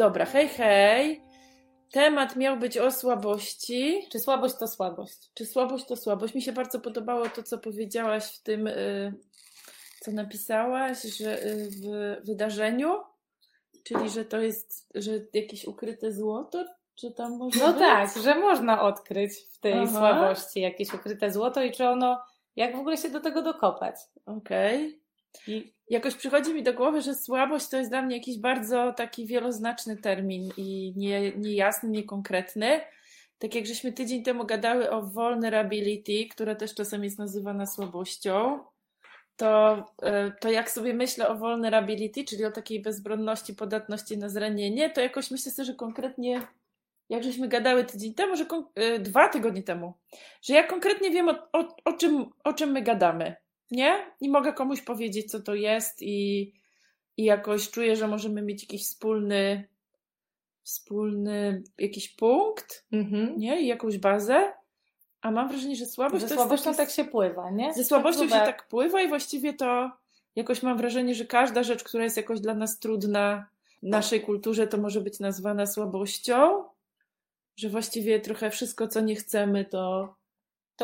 Dobra, hej, hej. Temat miał być o słabości. Czy słabość to słabość? Czy słabość to słabość? Mi się bardzo podobało to, co powiedziałaś w tym, y, co napisałaś, że y, w wydarzeniu, czyli że to jest, że jakieś ukryte złoto, czy tam może No być? tak, że można odkryć w tej Aha. słabości jakieś ukryte złoto i czy ono, jak w ogóle się do tego dokopać. Okej. I Jakoś przychodzi mi do głowy, że słabość to jest dla mnie jakiś bardzo taki wieloznaczny termin i nie, niejasny, niekonkretny. Tak jak żeśmy tydzień temu gadały o vulnerability, która też czasem jest nazywana słabością, to, e, to jak sobie myślę o vulnerability, czyli o takiej bezbronności, podatności na zranienie, to jakoś myślę sobie, że konkretnie, jak żeśmy gadały tydzień temu, że e, dwa tygodnie temu, że ja konkretnie wiem o, o, o, czym, o czym my gadamy nie? I mogę komuś powiedzieć, co to jest i, i jakoś czuję, że możemy mieć jakiś wspólny, wspólny jakiś punkt, mhm. nie? I jakąś bazę. A mam wrażenie, że słabość Ze to słabością jest tak się pływa, nie? Ze słabością się Zobacz. tak pływa i właściwie to jakoś mam wrażenie, że każda rzecz, która jest jakoś dla nas trudna w naszej kulturze, to może być nazwana słabością. Że właściwie trochę wszystko, co nie chcemy, to,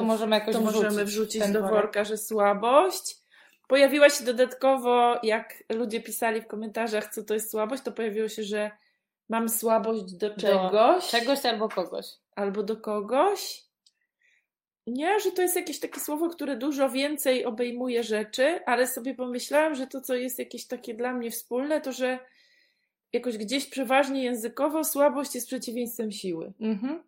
To możemy jakoś to możemy wrzucić wrzucić ten do worek. worka, że słabość. Pojawiła się dodatkowo, jak ludzie pisali w komentarzach, co to jest słabość, to pojawiło się, że mam słabość do czegoś Czegoś albo kogoś. albo do kogoś. Nie, że to jest jakieś takie słowo, które dużo więcej obejmuje rzeczy, ale sobie pomyślałam, że to, co jest jakieś takie dla mnie wspólne, to że jakoś gdzieś przeważnie językowo słabość jest przeciwieństwem siły. Mhm.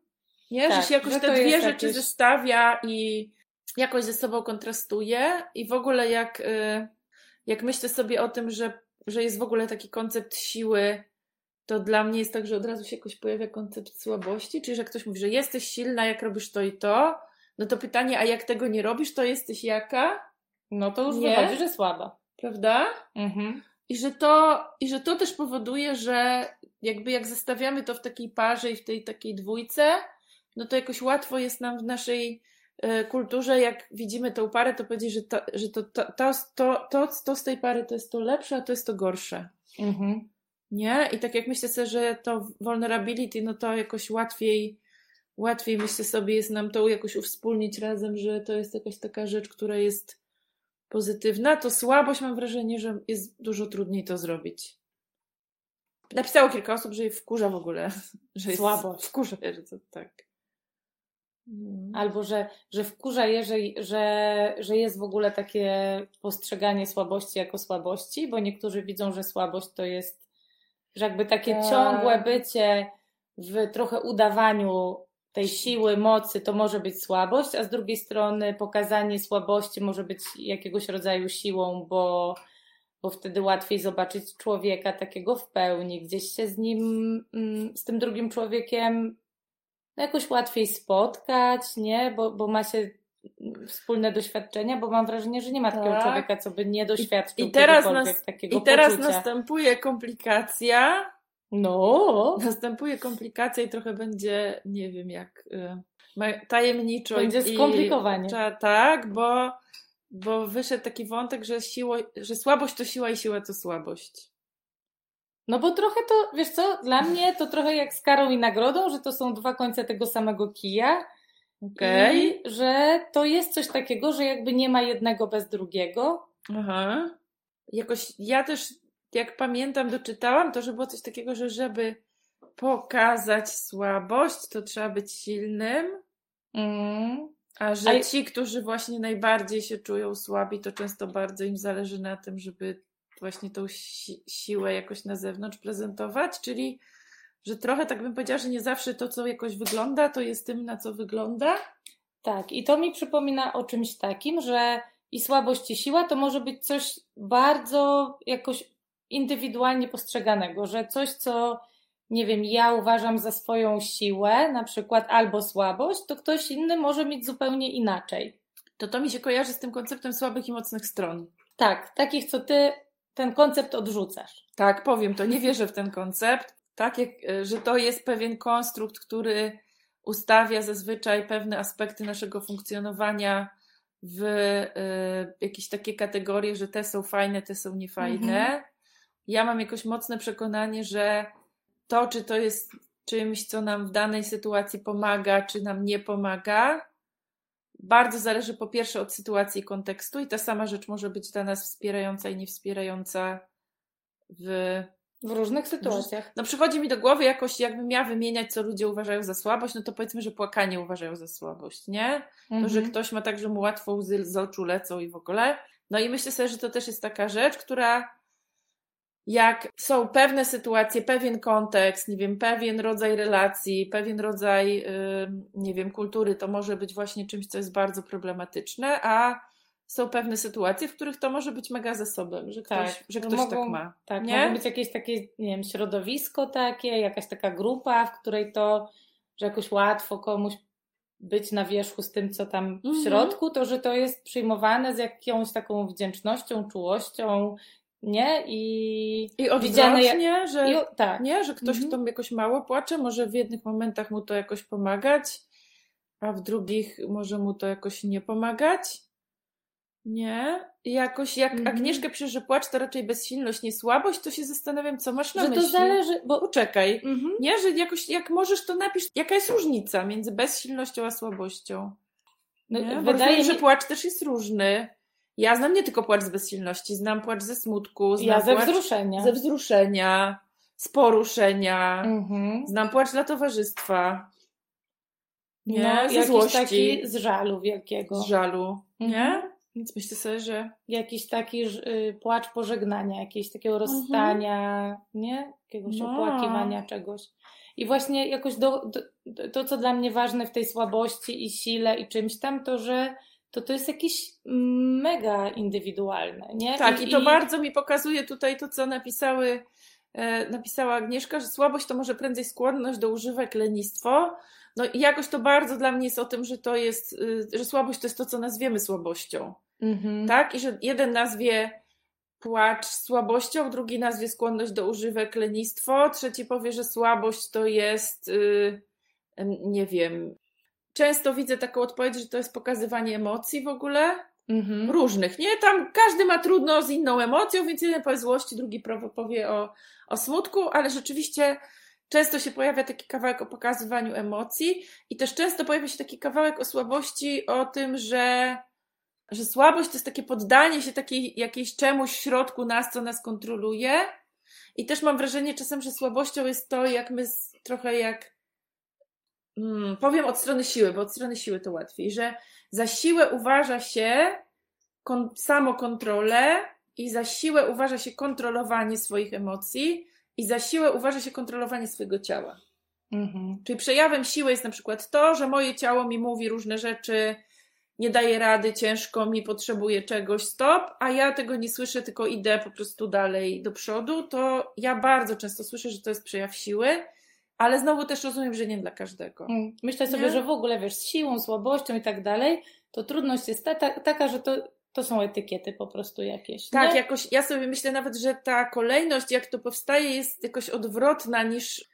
Nie? Tak, że się jakoś że te dwie rzeczy jakieś- zestawia i jakoś ze sobą kontrastuje. I w ogóle jak, y, jak myślę sobie o tym, że, że jest w ogóle taki koncept siły, to dla mnie jest tak, że od razu się jakoś pojawia koncept słabości, czyli że ktoś mówi, że jesteś silna, jak robisz to i to, no to pytanie, a jak tego nie robisz, to jesteś jaka? No to już Nie? wychodzi, że słaba. Prawda? Mhm. I że, to, I że to też powoduje, że jakby jak zestawiamy to w takiej parze i w tej takiej dwójce, no to jakoś łatwo jest nam w naszej e, kulturze, jak widzimy tą parę, to powiedzieć, że, to, że to, to, to, to, to, z tej pary to jest to lepsze, a to jest to gorsze. Mhm. Nie? I tak jak myślę sobie, że to vulnerability, no to jakoś łatwiej, łatwiej myślę sobie jest nam to jakoś uwspólnić razem, że to jest jakaś taka rzecz, która jest pozytywna, to słabość mam wrażenie, że jest dużo trudniej to zrobić. Napisało kilka osób, że je wkurza w ogóle. Że jest Słabość. Wkurza, że to tak. No. Albo że, że wkurza je, że, że, że jest w ogóle takie postrzeganie słabości jako słabości, bo niektórzy widzą, że słabość to jest, że jakby takie Tak. ciągłe bycie w trochę udawaniu tej siły, mocy to może być słabość, a z drugiej strony pokazanie słabości może być jakiegoś rodzaju siłą, bo, bo wtedy łatwiej zobaczyć człowieka takiego w pełni, gdzieś się z nim, mm, z tym drugim człowiekiem no jakoś łatwiej spotkać, nie? Bo, bo ma się wspólne doświadczenia, bo mam wrażenie, że nie ma takiego Tak. człowieka, co by nie doświadczył I teraz, kiedykolwiek nas, takiego I teraz poczucia. następuje komplikacja. No, Następuje komplikacja i trochę będzie, nie wiem jak, y, tajemniczo. Będzie i- skomplikowanie. Cza- tak, bo, bo wyszedł taki wątek, że, siło, że słabość to siła i siła to słabość. No bo trochę to, wiesz co, dla mnie to trochę jak z karą i nagrodą, że to są dwa końce tego samego kija Okej. i że to jest coś takiego, że jakby nie ma jednego bez drugiego. Aha. Jakoś ja też, jak pamiętam, doczytałam to, że było coś takiego, że żeby pokazać słabość, to trzeba być silnym. Mm. A że ci, którzy właśnie najbardziej się czują słabi, to często bardzo im zależy na tym, żeby właśnie tą si- siłę jakoś na zewnątrz prezentować, czyli że trochę tak bym powiedziała, że nie zawsze to, co jakoś wygląda, to jest tym, na co wygląda. Tak, i to mi przypomina o czymś takim, że i słabość, i siła to może być coś bardzo jakoś indywidualnie postrzeganego, że coś, co nie wiem, ja uważam za swoją siłę, na przykład albo słabość, to ktoś inny może mieć zupełnie inaczej. To to mi się kojarzy z tym konceptem słabych i mocnych stron. Tak, takich, co ty ten koncept odrzucasz. Tak, powiem to, nie wierzę w ten koncept. Tak, jak, e, że to jest pewien konstrukt, który ustawia zazwyczaj pewne aspekty naszego funkcjonowania w y, jakieś takie kategorie, że te są fajne, te są niefajne. Mhm. Ja mam jakoś mocne przekonanie, że to, czy to jest czymś, co nam w danej sytuacji pomaga, czy nam nie pomaga, bardzo zależy po pierwsze od sytuacji i kontekstu, i ta sama rzecz może być dla nas wspierająca i niewspierająca w w różnych sytuacjach. No przychodzi mi do głowy jakoś, jakbym miała wymieniać, co ludzie uważają za słabość, no to powiedzmy, że płakanie uważają za słabość, nie? Mhm. To, że mhm. ktoś ma tak, że mu łatwo łzy z oczu lecą i w ogóle. No i myślę sobie, że to też jest taka rzecz, która jak są pewne sytuacje, pewien kontekst, nie wiem, pewien rodzaj relacji, pewien rodzaj, nie wiem, kultury, to może być właśnie czymś, co jest bardzo problematyczne, a są pewne sytuacje, w których to może być mega zasobem, że ktoś, tak, że ktoś mogą, tak ma. Tak, nie? może być jakieś takie, nie wiem, środowisko takie, jakaś taka grupa, w której to, że jakoś łatwo komuś być na wierzchu z tym, co tam w mhm. środku, to że to jest przyjmowane z jakąś taką wdzięcznością, czułością, nie? I, I odwrotnie, że, i, tak. nie? że ktoś, mhm. kto jakoś mało płacze, może w jednych momentach mu to jakoś pomagać, a w drugich może mu to jakoś nie pomagać. Nie. I jakoś jak -hmm. Agnieszka pisze, że płacz to raczej bezsilność, nie słabość, to się zastanawiam, co masz na że myśli. To zależy, bo... Poczekaj. Mm -hmm. Nie, że jakoś, jak możesz, to napisz, jaka jest różnica między bezsilnością a słabością. No? Wydaje mi... że płacz też jest różny. Ja znam nie tylko płacz z bezsilności, znam płacz ze smutku, znam ja ze wzruszenia. ze wzruszenia, z poruszenia, -hmm. znam płacz dla towarzystwa. Nie? No, ze złości. Taki z żalu wielkiego. Z żalu, nie? Mhm. Więc myślę sobie, że jakiś taki y, płacz pożegnania, jakiegoś takiego mhm. rozstania, mhm. nie? Jakiegoś no. opłakiwania czegoś. I właśnie jakoś do, do, to, co dla mnie ważne w tej słabości i sile i czymś tam, to że to to jest jakieś mega indywidualne, nie? Tak, i, i to i... bardzo mi pokazuje tutaj to, co napisały, e, napisała Agnieszka, że słabość to może prędzej skłonność do używek, lenistwo, no i jakoś to bardzo dla mnie jest o tym, że to jest, y, że słabość to jest to, co nazwiemy słabością. Mhm. Tak? I że jeden nazwie płacz słabością, drugi nazwie skłonność do używek, lenistwo, trzeci powie, że słabość to jest, yy, nie wiem. Często widzę taką odpowiedź, że to jest pokazywanie emocji w ogóle. Mhm. Różnych, nie? Tam każdy ma trudno z inną emocją, więc jeden powie złości, drugi powie o, o smutku, ale rzeczywiście często się pojawia taki kawałek o pokazywaniu emocji i też często pojawia się taki kawałek o słabości, o tym, że, że słabość to jest takie poddanie się takiej jakiejś czemuś w środku nas, co nas kontroluje. I też mam wrażenie czasem, że słabością jest to, jak my trochę jak hmm, powiem od strony siły, bo od strony siły to łatwiej, że za siłę uważa się kon, samokontrolę i za siłę uważa się kontrolowanie swoich emocji, i za siłę uważa się kontrolowanie swojego ciała. Mhm. Czyli przejawem siły jest na przykład to, że moje ciało mi mówi różne rzeczy, nie daje rady, ciężko mi, potrzebuje czegoś, stop, a ja tego nie słyszę, tylko idę po prostu dalej do przodu, to ja bardzo często słyszę, że to jest przejaw siły, ale znowu też rozumiem, że nie dla każdego. Mm. Myślę sobie, nie? że w ogóle wiesz, z siłą, słabością i tak dalej, to trudność jest ta, ta, taka, że to to są etykiety po prostu jakieś. Tak, nie? jakoś ja sobie myślę nawet, że ta kolejność, jak to powstaje, jest jakoś odwrotna niż,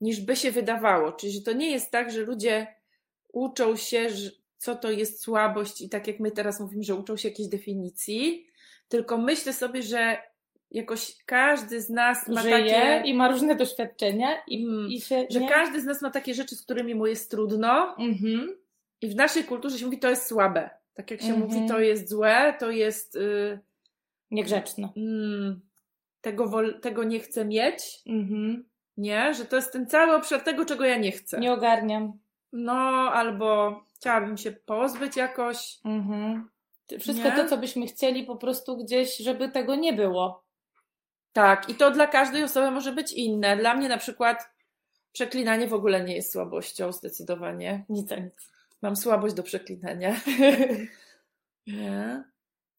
niż by się wydawało. Czyli, że to nie jest tak, że ludzie uczą się, że, co to jest słabość i tak jak my teraz mówimy, że uczą się jakiejś definicji, tylko myślę sobie, że jakoś każdy z nas ma Żyje takie... i ma różne doświadczenia i, mm, i się, Że każdy z nas ma takie rzeczy, z którymi mu jest trudno mm-hmm. i w naszej kulturze się mówi, to jest słabe. Tak jak się mm -hmm. mówi, to jest złe, to jest. Yy, Niegrzeczne. Yy, tego, wol, tego nie chcę mieć. Mm -hmm. Nie, że to jest ten cały obszar tego, czego ja nie chcę. Nie ogarniam. No, albo chciałabym się pozbyć jakoś. Mm -hmm. Wszystko nie? to, co byśmy chcieli, po prostu gdzieś, żeby tego nie było. Tak, i to dla każdej osoby może być inne. Dla mnie na przykład przeklinanie w ogóle nie jest słabością, zdecydowanie. Nic nic. Mam słabość do przeklinania. nie.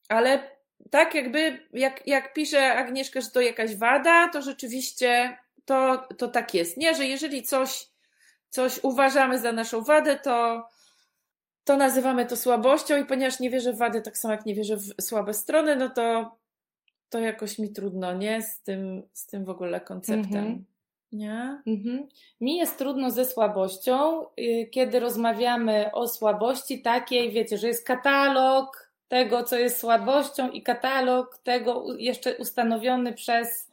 Ale tak jakby, jak, jak pisze Agnieszka, że to jakaś wada, to rzeczywiście to, to tak jest. Nie, że jeżeli coś, coś uważamy za naszą wadę, to, to nazywamy to słabością i ponieważ nie wierzę w wady, tak samo jak nie wierzę w słabe strony, no to, to jakoś mi trudno, nie? Z tym, z tym w ogóle konceptem. Mhm. Nie? Mhm. Mi jest trudno ze słabością, y, kiedy rozmawiamy o słabości takiej, wiecie, że jest katalog tego, co jest słabością i katalog tego jeszcze ustanowiony przez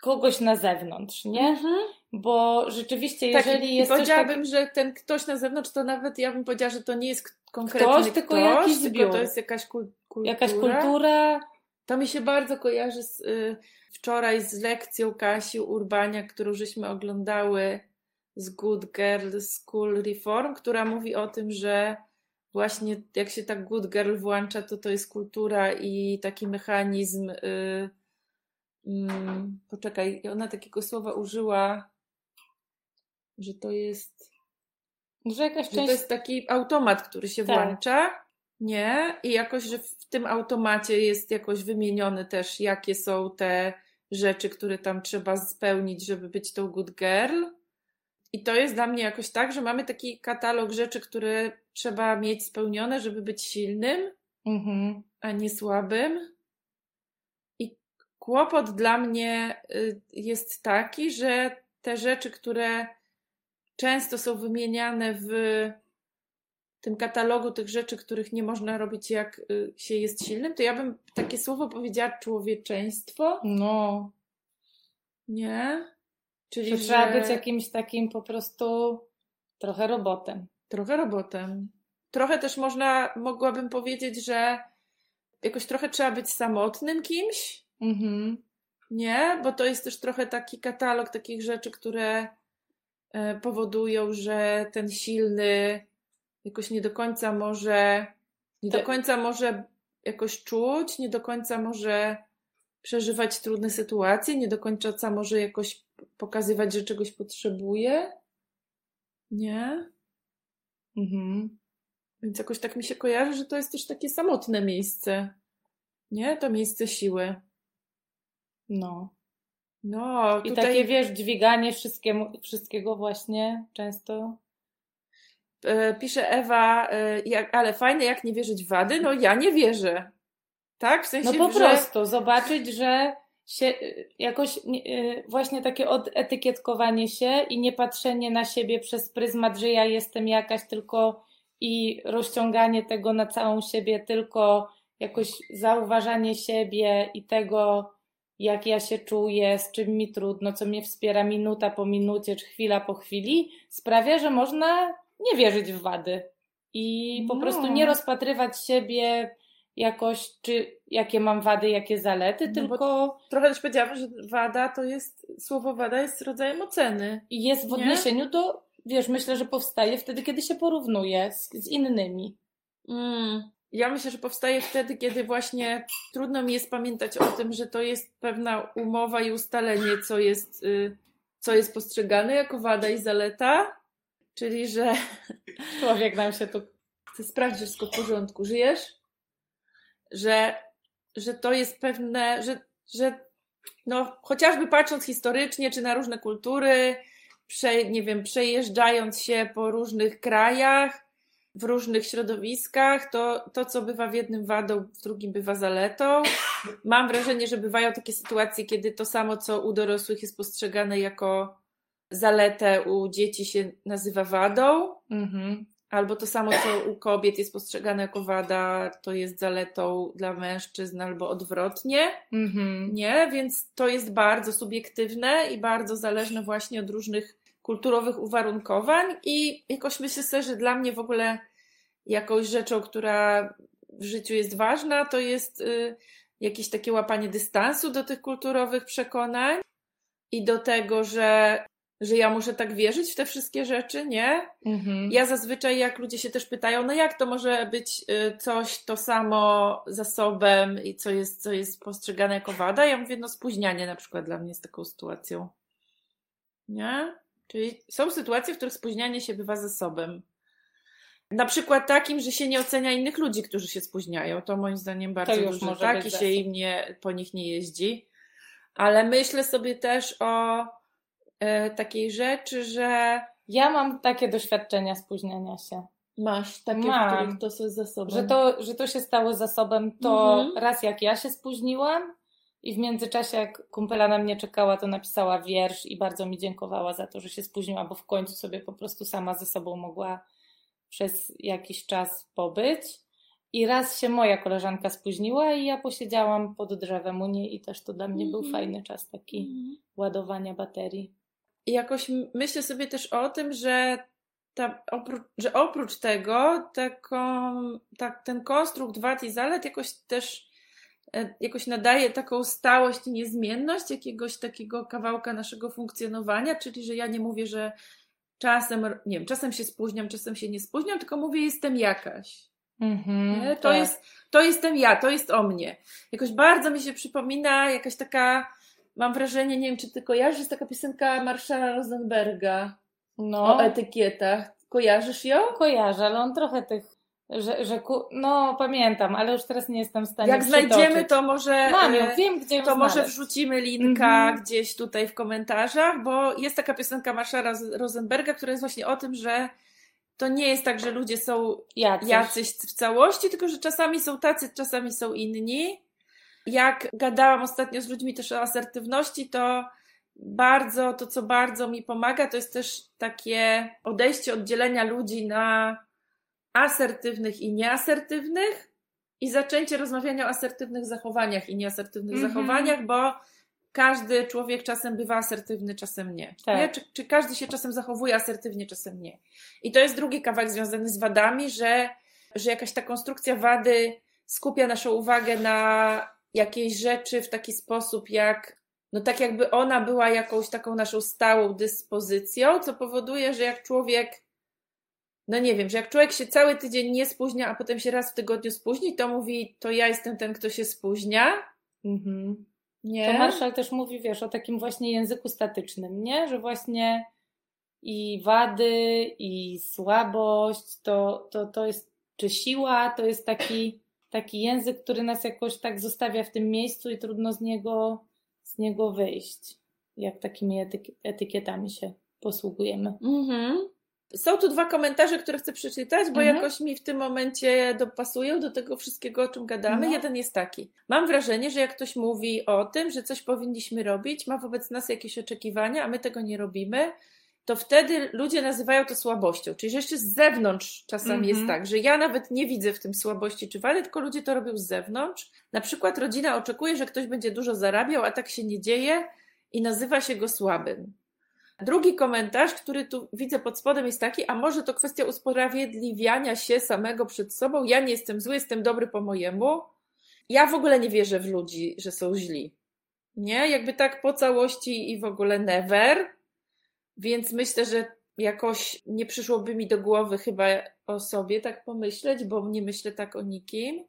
kogoś na zewnątrz, nie? Mhm. Bo rzeczywiście, Tak, jeżeli jest coś powiedziałabym, tak... że ten ktoś na zewnątrz, to nawet ja bym powiedziała, że to nie jest konkretny Ktoś, ktoś, tylko jakiś tylko zbiór. to jest jakaś kul- kultura. jakaś kultura, To mi się bardzo kojarzy z, y, wczoraj z lekcją Kasi Urbania, którą żeśmy oglądały z Good Girl School Reform, która mówi o tym, że właśnie jak się tak Good Girl włącza, to to jest kultura i taki mechanizm. Y, mm, poczekaj, ona takiego słowa użyła, że to jest że jakaś że to część jest taki automat, który się Tak. włącza, nie? I jakoś, że w tym automacie jest jakoś wymienione też, jakie są te rzeczy, które tam trzeba spełnić, żeby być tą good girl. I to jest dla mnie jakoś tak, że mamy taki katalog rzeczy, które trzeba mieć spełnione, żeby być silnym, Mhm. a nie słabym. I kłopot dla mnie y, jest taki, że te rzeczy, które często są wymieniane w tym katalogu tych rzeczy, których nie można robić, jak y, się jest silnym, to ja bym takie słowo powiedziała człowieczeństwo, No, nie? Czyli że że trzeba być jakimś takim po prostu trochę robotem. trochę robotem. Trochę też można, mogłabym powiedzieć, że jakoś trochę trzeba być samotnym kimś, Mhm. Nie, bo to jest też trochę taki katalog takich rzeczy, które e, powodują, że ten silny jakoś nie do końca może, nie do Te- końca może jakoś czuć, nie do końca może przeżywać trudne sytuacje, nie do końca może jakoś pokazywać, że czegoś potrzebuje. Nie? Mhm. Więc jakoś tak mi się kojarzy, że to jest też takie samotne miejsce. Nie? To miejsce siły. No. No, I tutaj takie, wiesz, dźwiganie wszystkiemu, wszystkiego właśnie często. E, pisze Ewa, e, jak, ale fajne, jak nie wierzyć w wady? No ja nie wierzę. Tak? W sensie, No po że... prostu zobaczyć, że się y, jakoś właśnie takie odetykietkowanie się i nie patrzenie na siebie przez pryzmat, że ja jestem jakaś tylko i rozciąganie tego na całą siebie, tylko jakoś zauważanie siebie i tego, jak ja się czuję, z czym mi trudno, co mnie wspiera minuta po minucie, czy chwila po chwili, sprawia, że można nie wierzyć w wady i po No. prostu nie rozpatrywać siebie jakoś, czy jakie mam wady, jakie zalety, No tylko Trochę też powiedziałam, że wada to jest, słowo wada jest rodzajem oceny. jest w Nie? odniesieniu do, wiesz, myślę, że powstaje wtedy, kiedy się porównuje z, z innymi. Mm. Ja myślę, że powstaje wtedy, kiedy właśnie trudno mi jest pamiętać o tym, że to jest pewna umowa i ustalenie, co jest, y, co jest postrzegane jako wada i zaleta. Czyli, że Człowiek nam się tu chcę sprawdzić, wszystko w porządku. Żyjesz? Że, że to jest pewne, że, że no, chociażby patrząc historycznie, czy na różne kultury, prze, nie wiem, przejeżdżając się po różnych krajach, w różnych środowiskach, to, to, co bywa w jednym wadą, w drugim bywa zaletą. Mam wrażenie, że bywają takie sytuacje, kiedy to samo, co u dorosłych jest postrzegane jako zaletę, u dzieci się nazywa wadą. Mhm. Albo to samo, co u kobiet jest postrzegane jako wada, to jest zaletą dla mężczyzn, albo odwrotnie. Mhm. Nie, więc to jest bardzo subiektywne i bardzo zależne właśnie od różnych kulturowych uwarunkowań. I jakoś myślę sobie, że dla mnie w ogóle jakąś rzeczą, która w życiu jest ważna, to jest y, jakieś takie łapanie dystansu do tych kulturowych przekonań i do tego, że, że ja muszę tak wierzyć w te wszystkie rzeczy, nie? Mhm. Ja zazwyczaj, jak ludzie się też pytają, no jak to może być y, coś to samo zasobem i co jest, co jest postrzegane jako wada, ja mówię, no spóźnianie na przykład dla mnie jest taką sytuacją. Nie? Czyli są sytuacje, w których spóźnianie się bywa zasobem. Na przykład takim, że się nie ocenia innych ludzi, którzy się spóźniają. To moim zdaniem bardzo duży może tak i się im nie, po nich nie jeździ. Ale myślę sobie też o takiej rzeczy, że Ja mam takie doświadczenia spóźniania się. Masz takie, Mam. w których to są zasoby. Że to, że to się stało zasobem, to Mhm. raz jak ja się spóźniłam i w międzyczasie jak kumpela na mnie czekała, to napisała wiersz i bardzo mi dziękowała za to, że się spóźniła, bo w końcu sobie po prostu sama ze sobą mogła przez jakiś czas pobyć. I raz się moja koleżanka spóźniła i ja posiedziałam pod drzewem u niej i też to dla mnie był Mhm. fajny czas taki Mhm. ładowania baterii. I jakoś myślę sobie też o tym, że, ta, oprócz, że oprócz tego taką, tak, ten konstrukt wad i zalet jakoś też e, jakoś nadaje taką stałość i niezmienność jakiegoś takiego kawałka naszego funkcjonowania, czyli że ja nie mówię, że czasem, nie wiem, czasem się spóźniam, czasem się nie spóźniam, tylko mówię, jestem jakaś. Mhm, Nie? To, tak. jest, to jestem ja, to jest o mnie. Jakoś bardzo mi się przypomina jakaś taka, mam wrażenie, nie wiem, czy ty kojarzysz, jest taka piosenka Marszala Rosenberga no, o etykietach. Kojarzysz ją? kojarzę, ale on trochę tych, że, że ku... no pamiętam, ale już teraz nie jestem w stanie Jak przytoczyć. znajdziemy, to może, Mam ją, e, wiem gdzie to może znaleźć. wrzucimy linka Mhm. gdzieś tutaj w komentarzach, bo jest taka piosenka Marszala Rosenberga, która jest właśnie o tym, że to nie jest tak, że ludzie są Jacyś. jacyś w całości, tylko że czasami są tacy, czasami są inni. Jak gadałam ostatnio z ludźmi też o asertywności, to bardzo, to co bardzo mi pomaga, to jest też takie odejście od dzielenia ludzi na asertywnych i nieasertywnych i zaczęcie rozmawiania o asertywnych zachowaniach i nieasertywnych Mhm. zachowaniach, bo każdy człowiek czasem bywa asertywny, czasem nie. Tak. Czy, czy każdy się czasem zachowuje asertywnie, czasem nie. I to jest drugi kawałek związany z wadami, że, że jakaś ta konstrukcja wady skupia naszą uwagę na jakiejś rzeczy w taki sposób, jak no tak jakby ona była jakąś taką naszą stałą dyspozycją, co powoduje, że jak człowiek no nie wiem, że jak człowiek się cały tydzień nie spóźnia, a potem się raz w tygodniu spóźni, to mówi, to ja jestem ten, kto się spóźnia. Mhm. Nie. To Marshall też mówi, wiesz, o takim właśnie języku statycznym, nie? Że właśnie i wady, i słabość, to, to, to jest, czy siła, to jest taki, taki język, który nas jakoś tak zostawia w tym miejscu i trudno z niego, z niego wyjść, jak takimi etyk- etykietami się posługujemy. Mhm. Są tu dwa komentarze, które chcę przeczytać, bo Mhm. jakoś mi w tym momencie dopasują do tego wszystkiego, o czym gadamy. No. Jeden jest taki. Mam wrażenie, że jak ktoś mówi o tym, że coś powinniśmy robić, ma wobec nas jakieś oczekiwania, a my tego nie robimy, to wtedy ludzie nazywają to słabością. Czyli, że jeszcze z zewnątrz czasami Mhm. jest tak, że ja nawet nie widzę w tym słabości czy wady, tylko ludzie to robią z zewnątrz. Na przykład rodzina oczekuje, że ktoś będzie dużo zarabiał, a tak się nie dzieje i nazywa się go słabym. Drugi komentarz, który tu widzę pod spodem, jest taki, a może to kwestia usprawiedliwiania się samego przed sobą. Ja nie jestem zły, jestem dobry po mojemu. Ja w ogóle nie wierzę w ludzi, że są źli. Nie? Jakby tak po całości i w ogóle never. Więc myślę, że jakoś nie przyszłoby mi do głowy chyba o sobie tak pomyśleć, bo nie myślę tak o nikim.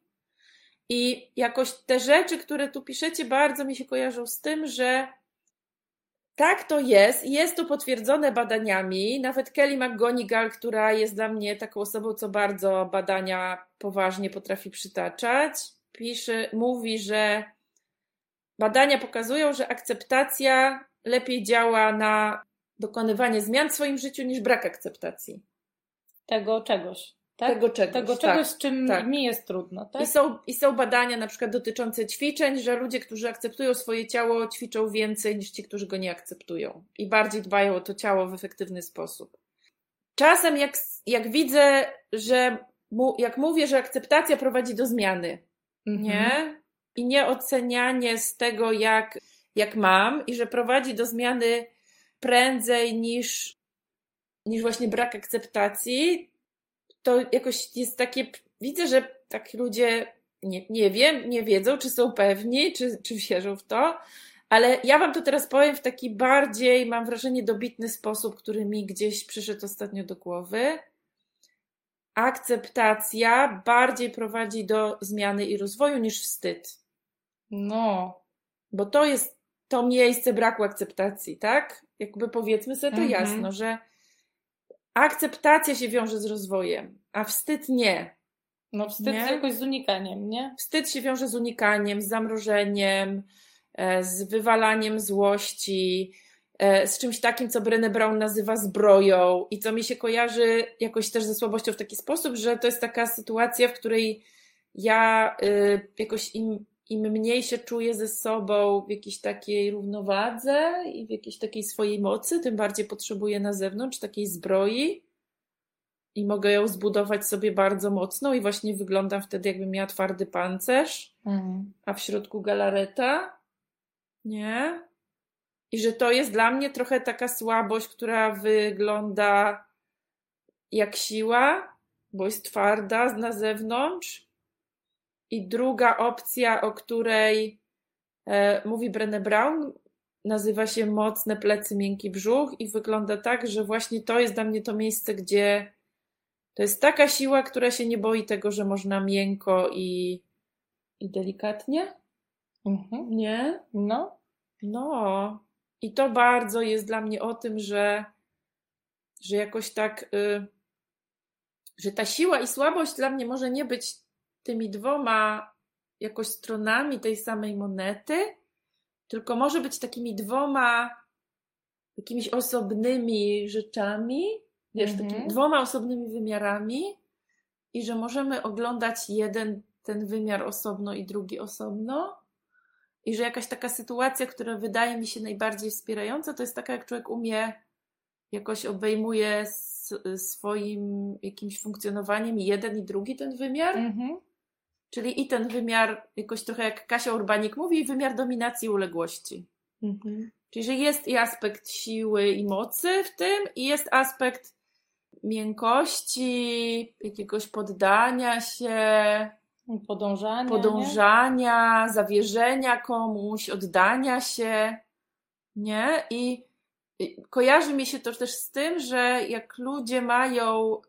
I jakoś te rzeczy, które tu piszecie, bardzo mi się kojarzą z tym, że tak to jest i jest to potwierdzone badaniami. Nawet Kelly McGonigal, która jest dla mnie taką osobą, co bardzo badania poważnie potrafi przytaczać, pisze, mówi, że badania pokazują, że akceptacja lepiej działa na dokonywanie zmian w swoim życiu niż brak akceptacji. Tego czegoś, tak? Tego czegoś. Tego tak. czegoś, z czym tak. mi jest trudno, tak? I są, I są badania na przykład dotyczące ćwiczeń, że ludzie, którzy akceptują swoje ciało, ćwiczą więcej niż ci, którzy go nie akceptują. I bardziej dbają o to ciało w efektywny sposób. Czasem jak, jak widzę, że mu, jak mówię, że akceptacja prowadzi do zmiany, Mhm. nie? I nie ocenianie z tego, jak, jak mam, i że prowadzi do zmiany prędzej niż, niż właśnie brak akceptacji, to jakoś jest takie. Widzę, że tak ludzie nie, nie wiem, nie wiedzą, czy są pewni, czy, czy wierzą w to, ale ja Wam to teraz powiem w taki bardziej, mam wrażenie, dobitny sposób, który mi gdzieś przyszedł ostatnio do głowy. Akceptacja bardziej prowadzi do zmiany i rozwoju niż wstyd. No, Bo to jest to miejsce braku akceptacji, tak? Jakby powiedzmy sobie to Mhm. jasno, że akceptacja się wiąże z rozwojem, a wstyd nie. no wstyd Nie? jakoś z unikaniem, nie? Wstyd się wiąże z unikaniem, z zamrożeniem, e, z wywalaniem złości, e, z czymś takim, co Brené Brown nazywa zbroją i co mi się kojarzy jakoś też ze słabością w taki sposób, że to jest taka sytuacja, w której ja y, jakoś im, im mniej się czuję ze sobą w jakiejś takiej równowadze i w jakiejś takiej swojej mocy, tym bardziej potrzebuję na zewnątrz takiej zbroi. i mogę ją zbudować sobie bardzo mocno i właśnie wyglądam wtedy, jakbym miała twardy pancerz, Mhm. a w środku galareta. Nie? I że to jest dla mnie trochę taka słabość, która wygląda jak siła, bo jest twarda na zewnątrz. I druga opcja, o której e, mówi Brené Brown, nazywa się Mocne plecy, miękki brzuch i wygląda tak, że właśnie to jest dla mnie to miejsce, gdzie to jest taka siła, która się nie boi tego, że można miękko i, i delikatnie. Mhm. Nie? No. No. I to bardzo jest dla mnie o tym, że, że jakoś tak, y, że ta siła i słabość dla mnie może nie być tymi dwoma jakoś stronami tej samej monety, tylko może być takimi dwoma jakimiś osobnymi rzeczami, wiesz, Mhm. takimi dwoma osobnymi wymiarami i że możemy oglądać jeden ten wymiar osobno i drugi osobno. I że jakaś taka sytuacja, która wydaje mi się najbardziej wspierająca, to jest taka, jak człowiek umie, jakoś obejmuje swoim jakimś funkcjonowaniem jeden i drugi ten wymiar. Mhm. Czyli i ten wymiar, jakoś trochę jak Kasia Urbanik mówi, wymiar dominacji i uległości. Mhm. Czyli, że jest i aspekt siły i mocy w tym, i jest aspekt miękkości, jakiegoś poddania się, Podążanie. podążania, zawierzenia komuś, oddania się, nie? I kojarzy mi się to też z tym, że jak ludzie mają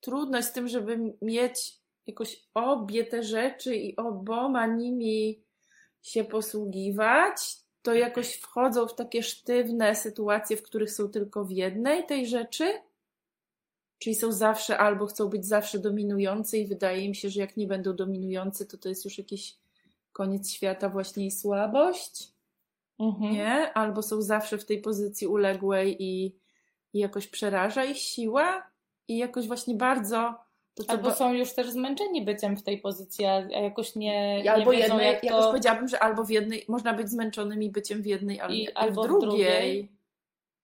trudność z tym, żeby mieć jakoś obie te rzeczy i oboma nimi się posługiwać, to jakoś wchodzą w takie sztywne sytuacje, w których są tylko w jednej tej rzeczy. Czyli są zawsze albo chcą być zawsze dominujący i wydaje mi się, że jak nie będą dominujący, to to jest już jakiś koniec świata właśnie i słabość, Mhm. nie? Albo są zawsze w tej pozycji uległej i, i jakoś przeraża ich siła i jakoś właśnie bardzo Albo są już też zmęczeni byciem w tej pozycji, a jakoś nie, nie albo wiedzą, jednej, jak jakoś to... powiedziałabym, że albo w jednej, można być zmęczonym i byciem w jednej, albo, I- w albo w drugiej. drugiej.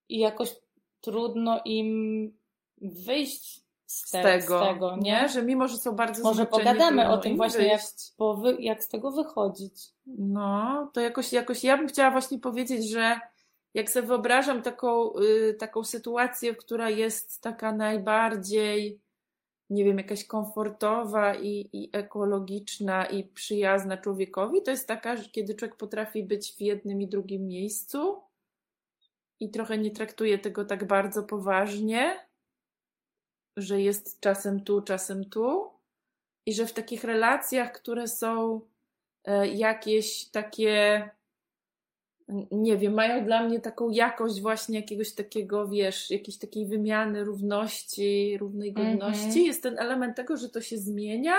I jakoś trudno im wyjść z, Z te, tego, z tego nie? nie? Że mimo, że są bardzo Może zmęczeni, pogadamy o tym właśnie, jak, jak z tego wychodzić. No, to jakoś, jakoś ja bym chciała właśnie powiedzieć, że jak sobie wyobrażam taką, y, taką sytuację, która jest taka najbardziej, nie wiem, jakaś komfortowa i, i ekologiczna i przyjazna człowiekowi, to jest taka, że kiedy człowiek potrafi być w jednym i drugim miejscu i trochę nie traktuje tego tak bardzo poważnie, że jest czasem tu, czasem tu i że w takich relacjach, które są e, jakieś takie, nie wiem, mają dla mnie taką jakość właśnie jakiegoś takiego, wiesz, jakiejś takiej wymiany równości, równej Mhm. godności. Jest ten element tego, że to się zmienia,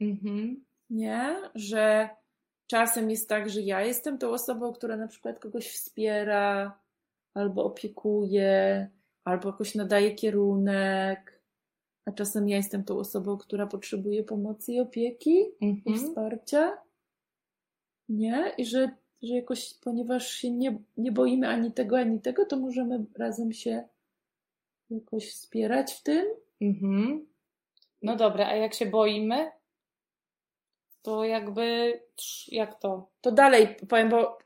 Mhm. nie? Że czasem jest tak, że ja jestem tą osobą, która na przykład kogoś wspiera, albo opiekuje, albo jakoś nadaje kierunek, a czasem ja jestem tą osobą, która potrzebuje pomocy i opieki i Mhm. wsparcia. Nie? I że, że jakoś, ponieważ się nie, nie boimy ani tego, ani tego, to możemy razem się jakoś wspierać w tym. Mhm. No dobra, a jak się boimy, to jakby jak to? To dalej powiem, bo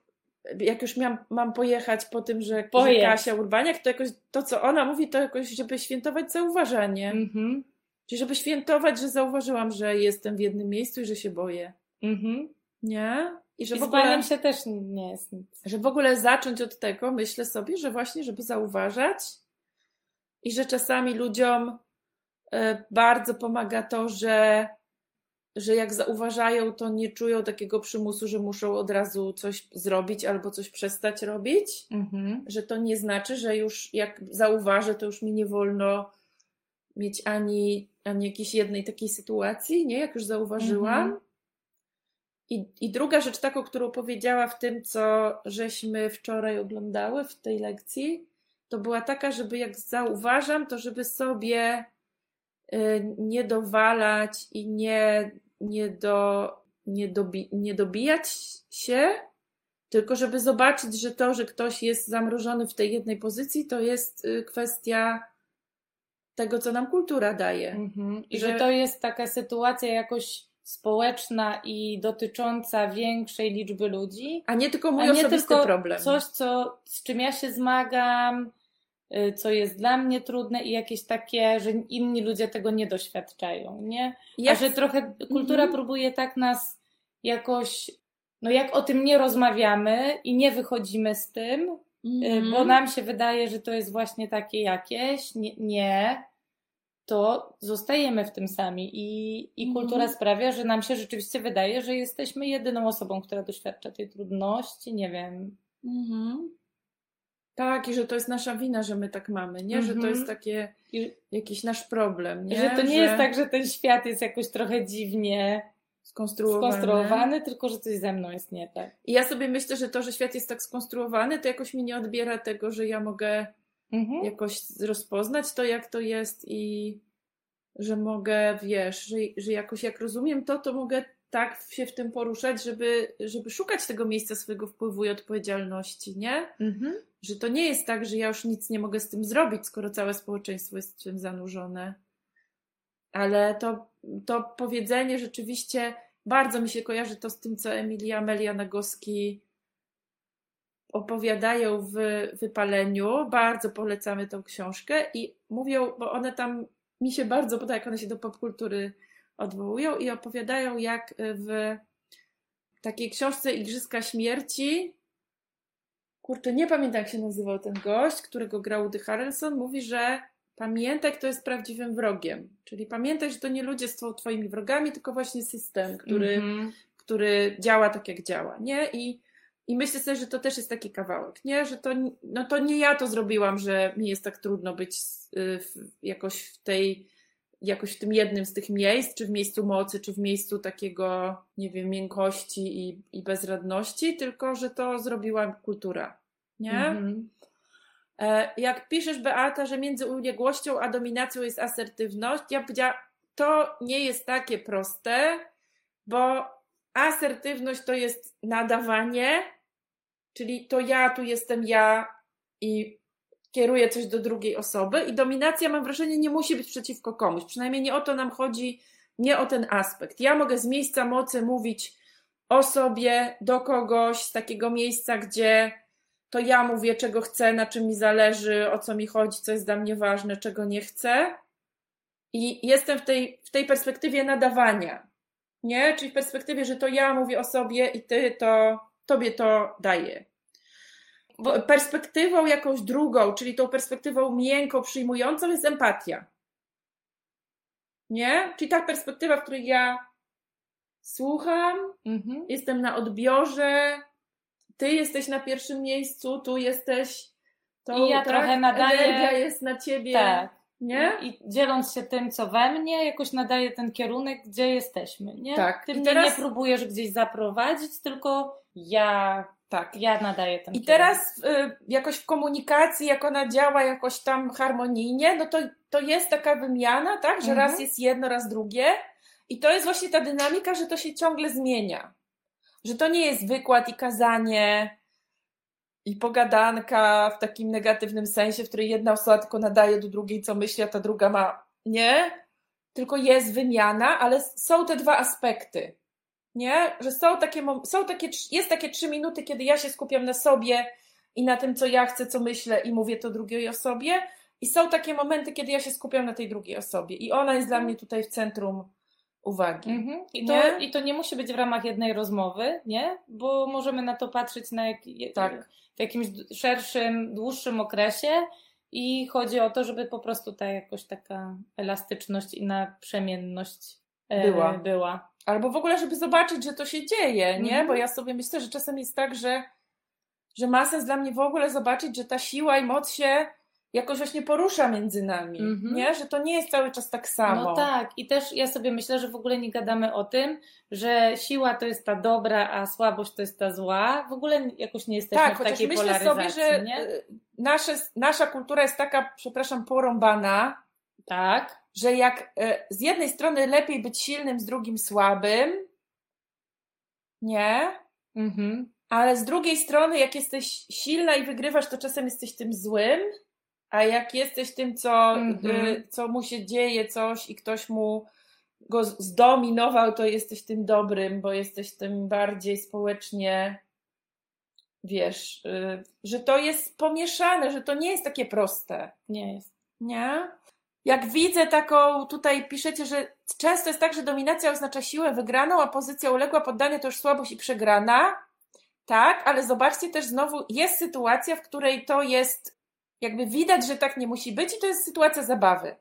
jak już miałam, mam pojechać po tym, że, że Pojedź. Kasia Urbaniak, to jakoś to, co ona mówi, to jakoś, żeby świętować zauważanie. Mhm. Czyli żeby świętować, że zauważyłam, że jestem w jednym miejscu i że się boję. Mhm. Nie? I że I w ogóle... się też nie jest nic. że w ogóle zacząć od tego, myślę sobie, że właśnie, żeby zauważać i że czasami ludziom e, bardzo pomaga to, że, że jak zauważają, to nie czują takiego przymusu, że muszą od razu coś zrobić albo coś przestać robić. Mhm. Że to nie znaczy, że już jak zauważę, to już mi nie wolno mieć ani, ani jakiejś jednej takiej sytuacji, nie? Jak już zauważyłam. Mhm. I, I druga rzecz, taką, którą powiedziała w tym, co żeśmy wczoraj oglądały w tej lekcji, to była taka, żeby jak zauważam, to żeby sobie y, nie dowalać i nie, nie, do, nie, dobi, nie dobijać się, tylko żeby zobaczyć, że to, że ktoś jest zamrożony w tej jednej pozycji, to jest y, kwestia tego, co nam kultura daje. Mhm. I Że- że to jest taka sytuacja jakoś społeczna i dotycząca większej liczby ludzi, A nie tylko a mój nie osobisty tylko problem. coś, co, z czym ja się zmagam, y, co jest dla mnie trudne i jakieś takie, że inni ludzie tego nie doświadczają, nie? Ja A że trochę kultura Mhm. próbuje tak nas jakoś, no jak o tym nie rozmawiamy i nie wychodzimy z tym, y, Mhm. bo nam się wydaje, że to jest właśnie takie jakieś, nie, nie to zostajemy w tym sami i, i Mhm. kultura sprawia, że nam się rzeczywiście wydaje, że jesteśmy jedyną osobą, która doświadcza tej trudności, nie wiem. Mhm. Tak, i że to jest nasza wina, że my tak mamy, nie? Że to Mhm. jest takie jakiś nasz problem, nie? że to nie jest tak, że ten świat jest jakoś trochę dziwnie skonstruowany. skonstruowany, tylko że coś ze mną jest nie tak. I ja sobie myślę, że to, że świat jest tak skonstruowany, to jakoś mi nie odbiera tego, że ja mogę Mhm. jakoś rozpoznać to, jak to jest i że mogę, wiesz, że, że jakoś jak rozumiem to, to mogę tak się w tym poruszać, żeby, żeby szukać tego miejsca swojego wpływu i odpowiedzialności, nie? Mhm. Że to nie jest tak, że ja już nic nie mogę z tym zrobić, skoro całe społeczeństwo jest w tym zanurzone. Ale to, to powiedzenie rzeczywiście bardzo mi się kojarzy to z tym, co Emilia Amelia Nagoski opowiadają w wypaleniu. Bardzo polecamy tą książkę i mówią, bo one tam mi się bardzo podoba, jak one się do popkultury odwołują i opowiadają, jak w takiej książce Igrzyska Śmierci kurczę, nie pamiętam jak się nazywał ten gość, którego grał Woody Harrelson, mówi, że pamiętaj, kto jest prawdziwym wrogiem. Czyli pamiętaj, że to nie ludzie są twoimi wrogami, tylko właśnie system, który, Mhm. który działa tak, jak działa, nie? I, I myślę sobie, że to też jest taki kawałek, nie? Że to, no to nie ja to zrobiłam, że mi jest tak trudno być y, w, jakoś w tej, jakoś w tym jednym z tych miejsc, czy w miejscu mocy, czy w miejscu takiego, nie wiem, miękkości i, i bezradności, tylko że to zrobiła kultura, nie? Mhm. E, Jak piszesz, Beata, że między uległością a dominacją jest asertywność, ja powiedziała, to nie jest takie proste, bo asertywność to jest nadawanie, czyli to ja, tu jestem ja i kieruję coś do drugiej osoby i dominacja, mam wrażenie, nie musi być przeciwko komuś. Przynajmniej nie o to nam chodzi, nie o ten aspekt. Ja mogę z miejsca mocy mówić o sobie, do kogoś, z takiego miejsca, gdzie to ja mówię, czego chcę, na czym mi zależy, o co mi chodzi, co jest dla mnie ważne, czego nie chcę. I jestem w tej, w tej perspektywie nadawania. Nie? Czyli w perspektywie, że to ja mówię o sobie i ty to, tobie to daję. Bo perspektywą jakąś drugą, czyli tą perspektywą miękką, przyjmującą jest empatia. Nie? Czyli ta perspektywa, w której ja słucham, Mhm. jestem na odbiorze, ty jesteś na pierwszym miejscu, tu jesteś. To, I ja trochę nadaję- Energia jest na ciebie. Tak. Nie? I dzieląc się tym, co we mnie, jakoś nadaje ten kierunek, gdzie jesteśmy, nie? Tak. Ty I mnie teraz- nie próbujesz gdzieś zaprowadzić, tylko ja, Tak. ja nadaję ten I kierunek. teraz y, jakoś w komunikacji, jak ona działa jakoś tam harmonijnie, no to, to jest taka wymiana, tak? Że Mhm. raz jest jedno, raz drugie. I to jest właśnie ta dynamika, że to się ciągle zmienia. Że to nie jest wykład i kazanie i pogadanka w takim negatywnym sensie, w której jedna osoba tylko nadaje do drugiej, co myśli, a ta druga ma. Nie. Tylko jest wymiana, ale są te dwa aspekty. Nie? Że są takie, są takie, jest takie trzy minuty, kiedy ja się skupiam na sobie i na tym, co ja chcę, co myślę i mówię to drugiej osobie. I są takie momenty, kiedy ja się skupiam na tej drugiej osobie. I ona jest dla mnie tutaj w centrum uwagi. Mhm. I, Nie? to, I to nie musi być w ramach jednej rozmowy, nie? Bo możemy na to patrzeć na jak, Tak. w jakimś szerszym, dłuższym okresie i chodzi o to, żeby po prostu ta jakoś taka elastyczność i naprzemienność e, Była. była. Albo w ogóle, żeby zobaczyć, że to się dzieje, nie? Mhm. Bo ja sobie myślę, że czasem jest tak, że, że ma sens dla mnie w ogóle zobaczyć, że ta siła i moc się jakoś właśnie porusza między nami, Mhm. nie? Że to nie jest cały czas tak samo. No tak, i też ja sobie myślę, że w ogóle nie gadamy o tym, że siła to jest ta dobra, a słabość to jest ta zła. W ogóle jakoś nie jesteśmy Tak, w takiej myślę polaryzacji, sobie, że nie? y, nasze, nasza kultura jest taka, przepraszam, porąbana, Tak. Że jak y, z jednej strony lepiej być silnym, z drugim słabym, nie? Mhm. Ale z drugiej strony, jak jesteś silna i wygrywasz, to czasem jesteś tym złym, A jak jesteś tym, co, Mhm. y, co mu się dzieje, coś i ktoś mu go zdominował, to jesteś tym dobrym, bo jesteś tym bardziej społecznie, wiesz, y, że to jest pomieszane, że to nie jest takie proste. Nie jest. Nie? Jak widzę taką, tutaj piszecie, że często jest tak, że dominacja oznacza siłę wygraną, a pozycja uległa poddania to już słabość i przegrana. Tak, ale zobaczcie też znowu, jest sytuacja, w której to jest, jakby widać, że tak nie musi być i to jest sytuacja zabawy.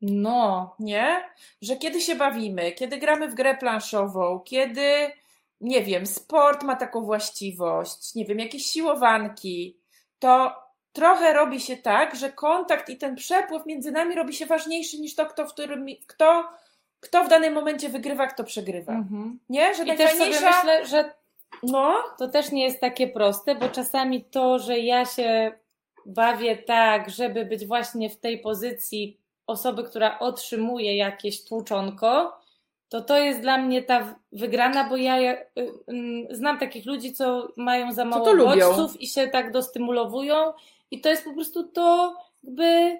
No. Nie? Że kiedy się bawimy, kiedy gramy w grę planszową, kiedy, nie wiem, sport ma taką właściwość, nie wiem, jakieś siłowanki, to trochę robi się tak, że kontakt i ten przepływ między nami robi się ważniejszy niż to, kto w, którym, kto, kto w danym momencie wygrywa, kto przegrywa. Mhm. Nie? Że I też sobie myślę, że No, to też nie jest takie proste, bo czasami to, że ja się bawię tak, żeby być właśnie w tej pozycji osoby, która otrzymuje jakieś tłuczonko, to to jest dla mnie ta wygrana, bo ja y, y, znam takich ludzi, co mają za mało bodźców i się tak dostymulowują i to jest po prostu to jakby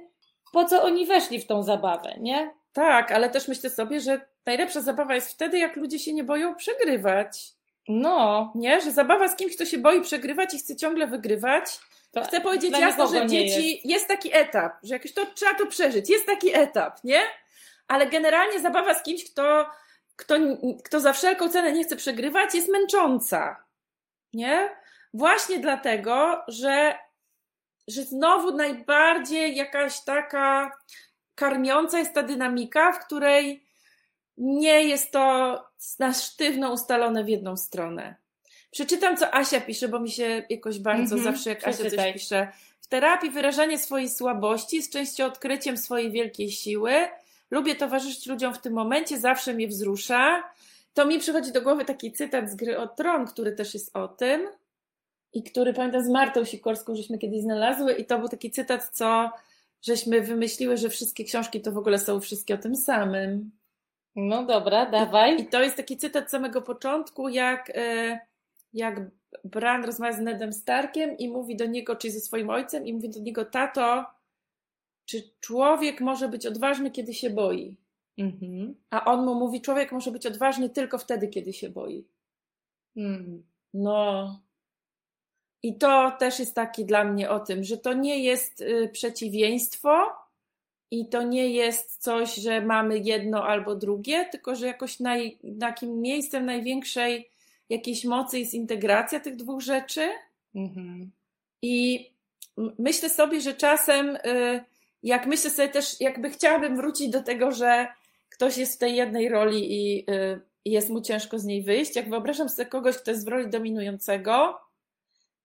po co oni weszli w tą zabawę, nie? tak, ale też myślę sobie, że najlepsza zabawa jest wtedy, jak ludzie się nie boją przegrywać. No, Nie? Że zabawa z kimś, kto się boi przegrywać i chce ciągle wygrywać, to Chcę powiedzieć jasno, że dzieci, jest. taki etap, że jakoś to trzeba to przeżyć, jest taki etap, nie? Ale generalnie zabawa z kimś, kto, kto, kto za wszelką cenę nie chce przegrywać, jest męcząca, nie? Właśnie dlatego, że, że znowu najbardziej jakaś taka karmiąca jest ta dynamika, w której nie jest to na sztywno ustalone w jedną stronę. Przeczytam, co Asia pisze, bo mi się jakoś bardzo Mhm, zawsze, jak Asia coś przeczytaj. pisze. W terapii wyrażanie swojej słabości jest częścią odkryciem swojej wielkiej siły. Lubię towarzyszyć ludziom w tym momencie, zawsze mnie wzrusza. To mi przychodzi do głowy taki cytat z gry o Tron, który też jest o tym i który pamiętam z Martą Sikorską, żeśmy kiedyś znalazły i to był taki cytat, co żeśmy wymyśliły, że wszystkie książki to w ogóle są wszystkie o tym samym. No dobra, dawaj. I to jest taki cytat z samego początku, jak, e, jak Bran rozmawia z Nedem Starkiem i mówi do niego, czyli ze swoim ojcem, i mówi do niego, tato, czy człowiek może być odważny, kiedy się boi? Mhm. A on mu mówi, człowiek może być odważny tylko wtedy, kiedy się boi. Mm. No. I to też jest taki dla mnie o tym, że to nie jest y, przeciwieństwo i to nie jest coś, że mamy jedno albo drugie, tylko że jakoś naj, takim miejscem największej jakiejś mocy jest integracja tych dwóch rzeczy. Mhm. I myślę sobie, że czasem, y, jak myślę sobie też, jakby chciałabym wrócić do tego, że ktoś jest w tej jednej roli i y, i jest mu ciężko z niej wyjść. Jak wyobrażam sobie kogoś, kto jest w roli dominującego,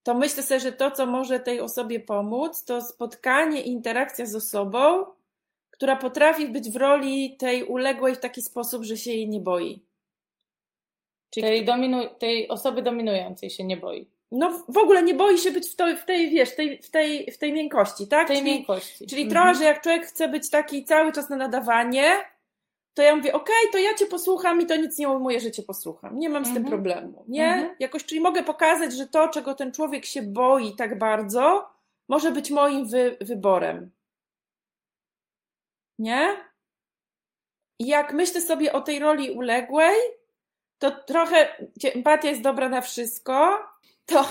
to myślę sobie, że to, co może tej osobie pomóc, to spotkanie i interakcja z osobą, która potrafi być w roli tej uległej w taki sposób, że się jej nie boi. Czyli Tej, dominu- tej osoby dominującej się nie boi. no w ogóle nie boi się być w, to, w tej, wiesz, tej, w, tej, w tej miękkości, tak? Tej czyli, miękkości. czyli Mhm. trochę, że jak człowiek chce być taki cały czas na nadawanie, to ja mówię, okej, to ja cię posłucham i to nic nie ujmuje, że cię posłucham. Nie mam z tym Mhm. problemu, nie? Mhm. Jakoś, czyli mogę pokazać, że to, czego ten człowiek się boi tak bardzo, może być moim wy, wyborem. Nie? I jak myślę sobie o tej roli uległej, to trochę gdzie empatia jest dobra na wszystko, to,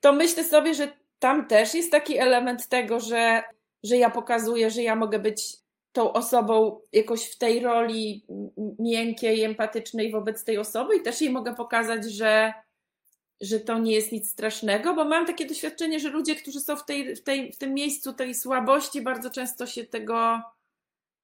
to myślę sobie, że tam też jest taki element tego, że, że ja pokazuję, że ja mogę być tą osobą jakoś w tej roli miękkiej, empatycznej wobec tej osoby i też jej mogę pokazać, że, że to nie jest nic strasznego, bo mam takie doświadczenie, że ludzie, którzy są w, tej, w, tej, w tym miejscu tej słabości, bardzo często się tego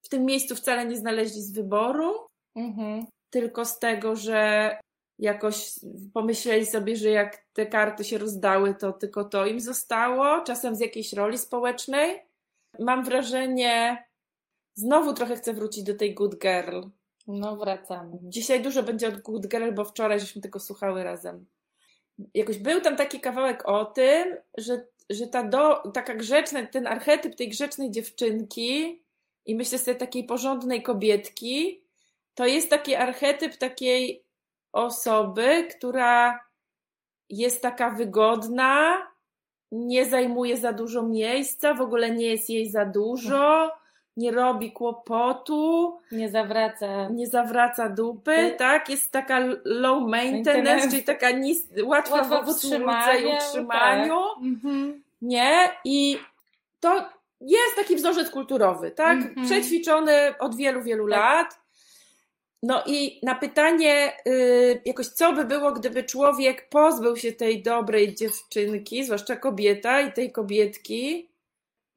w tym miejscu wcale nie znaleźli z wyboru, Mhm. tylko z tego, że jakoś pomyśleli sobie, że jak te karty się rozdały, to tylko to im zostało, czasem z jakiejś roli społecznej. Mam wrażenie, znowu trochę chcę wrócić do tej Good Girl. No wracamy. Dzisiaj dużo będzie od Good Girl, bo wczoraj żeśmy tego słuchały razem. Jakoś był tam taki kawałek o tym, że, że ta do, taka grzeczna, ten archetyp tej grzecznej dziewczynki i myślę sobie takiej porządnej kobietki, to jest taki archetyp takiej osoby, która jest taka wygodna, nie zajmuje za dużo miejsca, w ogóle nie jest jej za dużo, nie robi kłopotu, Nie zawraca. nie zawraca dupy, tak? Jest taka low maintenance, Maintenance. czyli taka nis- łatwa w obsłudze i utrzymaniu, utrzymaniu, Mhm. nie? I to jest taki wzorzec kulturowy, tak? Mhm. Przećwiczony od wielu, wielu Tak. lat. No i na pytanie, y, jakoś co by było, gdyby człowiek pozbył się tej dobrej dziewczynki, zwłaszcza kobieta i tej kobietki,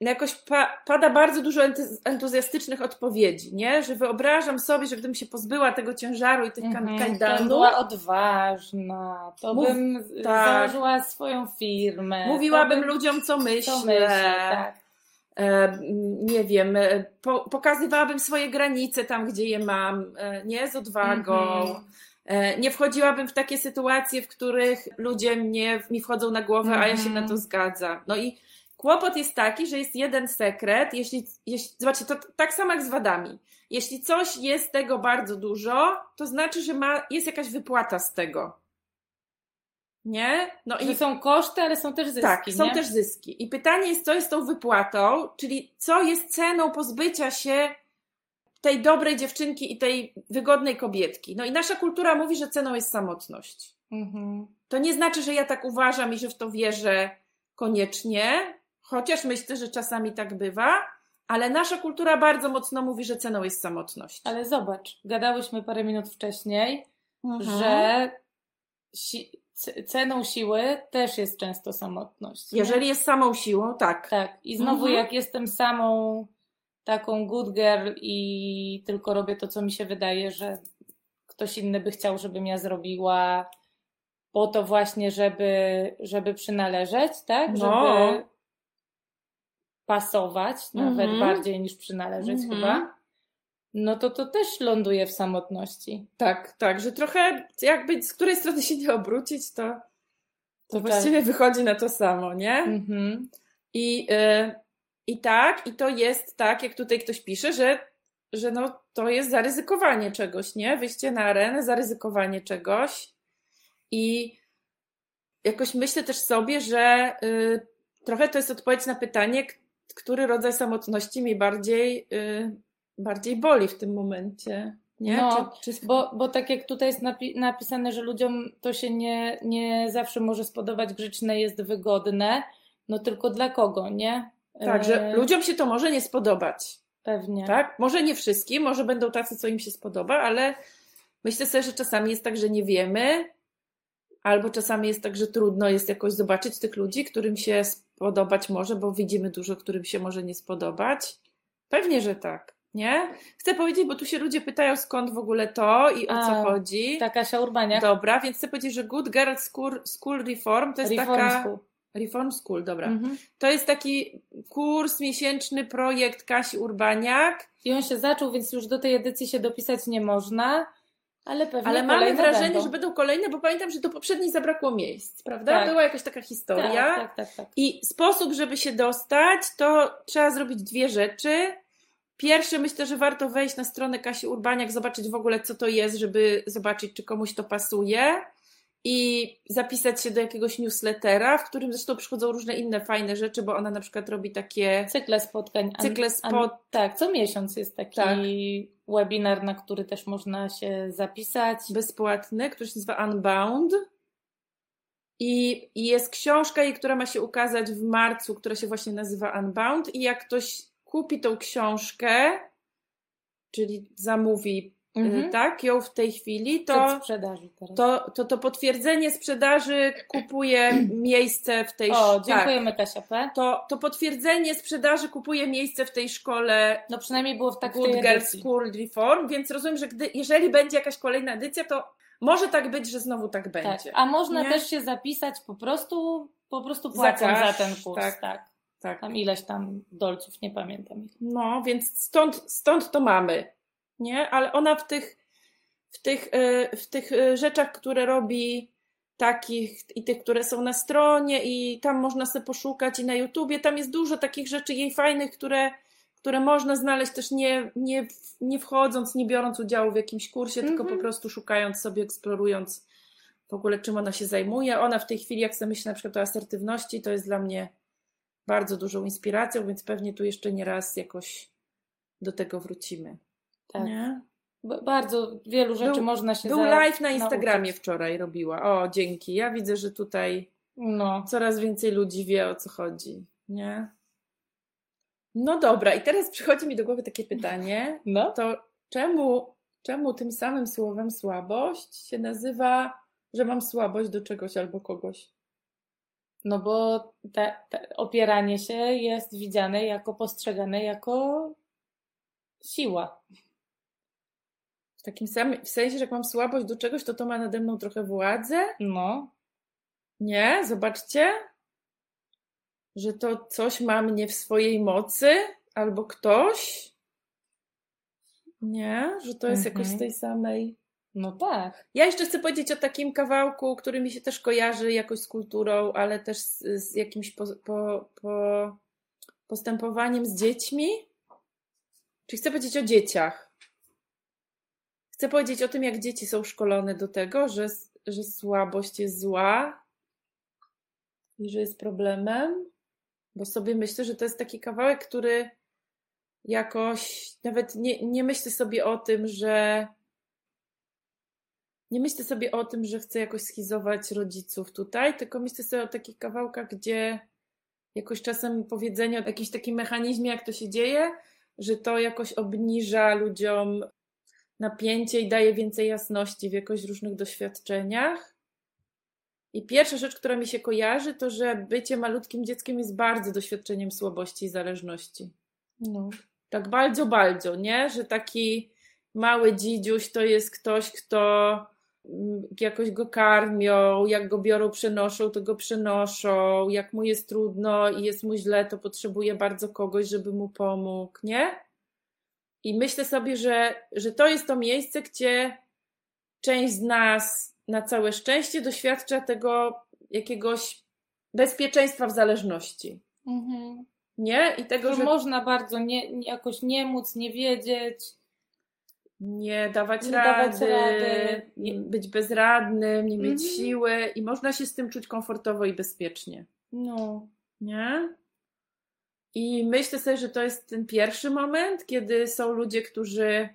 no jakoś pa, pada bardzo dużo entuzjastycznych odpowiedzi, nie? Że wyobrażam sobie, że gdybym się pozbyła tego ciężaru i tych Mhm. mhm. Kajdanów, była odważna, to Mów- bym tak. założyła swoją firmę. mówiłabym bym, ludziom, co myślę. co myślę, tak. e, nie wiem, e, po, pokazywałabym swoje granice tam, gdzie je mam, e, nie z odwagą. Mhm. E, Nie wchodziłabym w takie sytuacje, w których ludzie mnie, mi wchodzą na głowę, a ja się Mhm. na to zgadzam. No i kłopot jest taki, że jest jeden sekret. Jeśli, jeśli zobaczcie, to tak samo jak z wadami. Jeśli coś jest tego bardzo dużo, to znaczy, że ma, jest jakaś wypłata z tego. Nie? No Że są koszty, ale są też zyski. tak, są nie? też zyski. I pytanie jest, co jest tą wypłatą, czyli co jest ceną pozbycia się tej dobrej dziewczynki i tej wygodnej kobietki. No i nasza kultura mówi, że ceną jest samotność. Mhm. To nie znaczy, że ja tak uważam i że w to wierzę koniecznie, chociaż myślę, że czasami tak bywa, ale nasza kultura bardzo mocno mówi, że ceną jest samotność. Ale zobacz, gadałyśmy parę minut wcześniej, Mhm. że si- ceną siły też jest często samotność. nie? Jeżeli jest samą siłą, tak. Tak, i znowu Mhm. jak jestem samą taką good girl i tylko robię to, co mi się wydaje, że ktoś inny by chciał, żebym ja zrobiła po to właśnie, żeby, żeby przynależeć, tak? No. Żeby pasować nawet Mhm. bardziej niż przynależeć Mhm. chyba. No to to też ląduje w samotności. Tak, tak, że trochę jakby z której strony się nie obrócić, to, to tak. właściwie wychodzi na to samo, nie? Mhm. I, y, I tak, i to jest tak, jak tutaj ktoś pisze, że, że no, to jest zaryzykowanie czegoś, nie? Wyjście na arenę, zaryzykowanie czegoś. I jakoś myślę też sobie, że y, trochę to jest odpowiedź na pytanie, który rodzaj samotności mi bardziej, y, bardziej boli w tym momencie. Nie? No, czy, czy... Bo, bo tak jak tutaj jest napi- napisane, że ludziom to się nie, nie zawsze może spodobać, grzeczne jest wygodne, no tylko dla kogo, nie? Tak, że E, ludziom się to może nie spodobać. Pewnie. Tak? Może nie wszystkim, może będą tacy, co im się spodoba, ale myślę sobie, że czasami jest tak, że nie wiemy, albo czasami jest tak, że trudno jest jakoś zobaczyć tych ludzi, którym się spodobać może, bo widzimy dużo, którym się może nie spodobać. Pewnie, że tak, nie? Chcę powiedzieć, bo tu się ludzie pytają, skąd w ogóle to i o co A, chodzi. Ta Kasia Urbaniak. Dobra, więc chcę powiedzieć, że Good Girl School, School Reform to jest Reform taka... School. Reform School, dobra. Mhm. To jest taki kurs, miesięczny projekt Kasi Urbaniak, I on się zaczął, więc już do tej edycji się dopisać nie można, ale pewnie Ale mamy wrażenie, będą. że będą kolejne, bo pamiętam, że do poprzedniej zabrakło miejsc, prawda? Tak. Była jakaś taka historia. Tak, tak, tak, tak. I sposób, żeby się dostać, to trzeba zrobić dwie rzeczy. Pierwsze, myślę, że warto wejść na stronę Kasi Urbaniak, zobaczyć w ogóle, co to jest, żeby zobaczyć, czy komuś to pasuje. I zapisać się do jakiegoś newslettera, w którym zresztą przychodzą różne inne fajne rzeczy, bo ona na przykład robi takie Cykle spotkań. Cykle spot- tak, co miesiąc jest taki Tak. webinar, na który też można się zapisać. bezpłatny, który się nazywa Unbound. I, I jest książka jej, która ma się ukazać w marcu, która się właśnie nazywa Unbound. I jak ktoś kupi tą książkę, czyli zamówi Mhm. y, tak, ją w tej chwili, to to, to, to potwierdzenie sprzedaży kupuje miejsce w tej o, szkole. dziękujemy Kasia P. To, to potwierdzenie sprzedaży kupuje miejsce w tej szkole No przynajmniej było w tak w Good tej Girl edycji. School Reform, więc rozumiem, że gdy, jeżeli będzie jakaś kolejna edycja, to może tak być, że znowu tak Tak. będzie. A można Nie? też się zapisać po prostu, po prostu Za płacąc za, cash, ten kurs. tak. Tak. Tak. Tam ileś tam dolców, nie pamiętam. No, więc stąd, stąd to mamy, nie? Ale ona w tych, w tych, e, w tych e, rzeczach, które robi takich i tych, które są na stronie i tam można sobie poszukać i na YouTubie, tam jest dużo takich rzeczy jej fajnych, które, które można znaleźć też nie, nie, nie wchodząc, nie biorąc udziału w jakimś kursie, tylko Mhm. po prostu szukając sobie, eksplorując w ogóle czym ona się zajmuje. Ona w tej chwili, jak sobie myślę na przykład o asertywności, to jest dla mnie bardzo dużą inspiracją, więc pewnie tu jeszcze nie raz jakoś do tego wrócimy. Tak. Nie? Bardzo wielu rzeczy Był- można się Był za- live na Instagramie nauczyć. wczoraj robiła. O, dzięki. Ja widzę, że tutaj No. coraz więcej ludzi wie o co chodzi. Nie? No dobra, i teraz przychodzi mi do głowy takie pytanie. No. To czemu, czemu tym samym słowem słabość się nazywa, że mam słabość do czegoś albo kogoś? No bo te, te opieranie się jest widziane jako postrzegane jako siła. W takim samym, w sensie, że jak mam słabość do czegoś, to to ma nade mną trochę władzę? No. Nie? Zobaczcie, że to coś ma mnie w swojej mocy albo ktoś. Nie? Że to jest jakoś z Mhm. tej samej. No tak. Ja jeszcze chcę powiedzieć o takim kawałku, który mi się też kojarzy jakoś z kulturą, ale też z, z jakimś po, po, po postępowaniem z dziećmi. Czy chcę powiedzieć o dzieciach? Chcę powiedzieć o tym, jak dzieci są szkolone do tego, że, że słabość jest zła i że jest problemem, bo sobie myślę, że to jest taki kawałek, który jakoś nawet nie, nie myślę sobie o tym, że nie myślę sobie o tym, że chcę jakoś schizować rodziców tutaj, tylko myślę sobie o takich kawałkach, gdzie jakoś czasem powiedzenie o jakimś takim mechanizmie, jak to się dzieje, że to jakoś obniża ludziom napięcie i daje więcej jasności w jakoś różnych doświadczeniach. I pierwsza rzecz, która mi się kojarzy, to że bycie malutkim dzieckiem jest bardzo doświadczeniem słabości i zależności. No. Tak bardzo, bardzo, nie? Że taki mały dzidziuś to jest ktoś, kto mm, jakoś go karmią, jak go biorą, przenoszą, to go przenoszą, jak mu jest trudno i jest mu źle, to potrzebuje bardzo kogoś, żeby mu pomógł, nie? I myślę sobie, że, że to jest to miejsce, gdzie część z nas na całe szczęście doświadcza tego jakiegoś bezpieczeństwa w zależności. Mhm. Nie? I tego, Że że można bardzo nie, jakoś nie móc, nie wiedzieć. nie dawać Nie rady, dawać rady. nie, być bezradnym, nie mieć Mhm. siły i można się z tym czuć komfortowo i bezpiecznie. No. Nie? I myślę sobie, że to jest ten pierwszy moment, kiedy są ludzie, którzy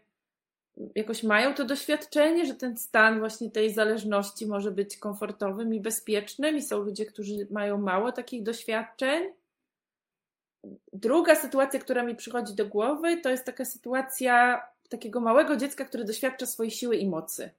jakoś mają to doświadczenie, że ten stan właśnie tej zależności może być komfortowym i bezpiecznym, i są ludzie, którzy mają mało takich doświadczeń. Druga sytuacja, która mi przychodzi do głowy, to jest taka sytuacja takiego małego dziecka, które doświadcza swojej siły i mocy.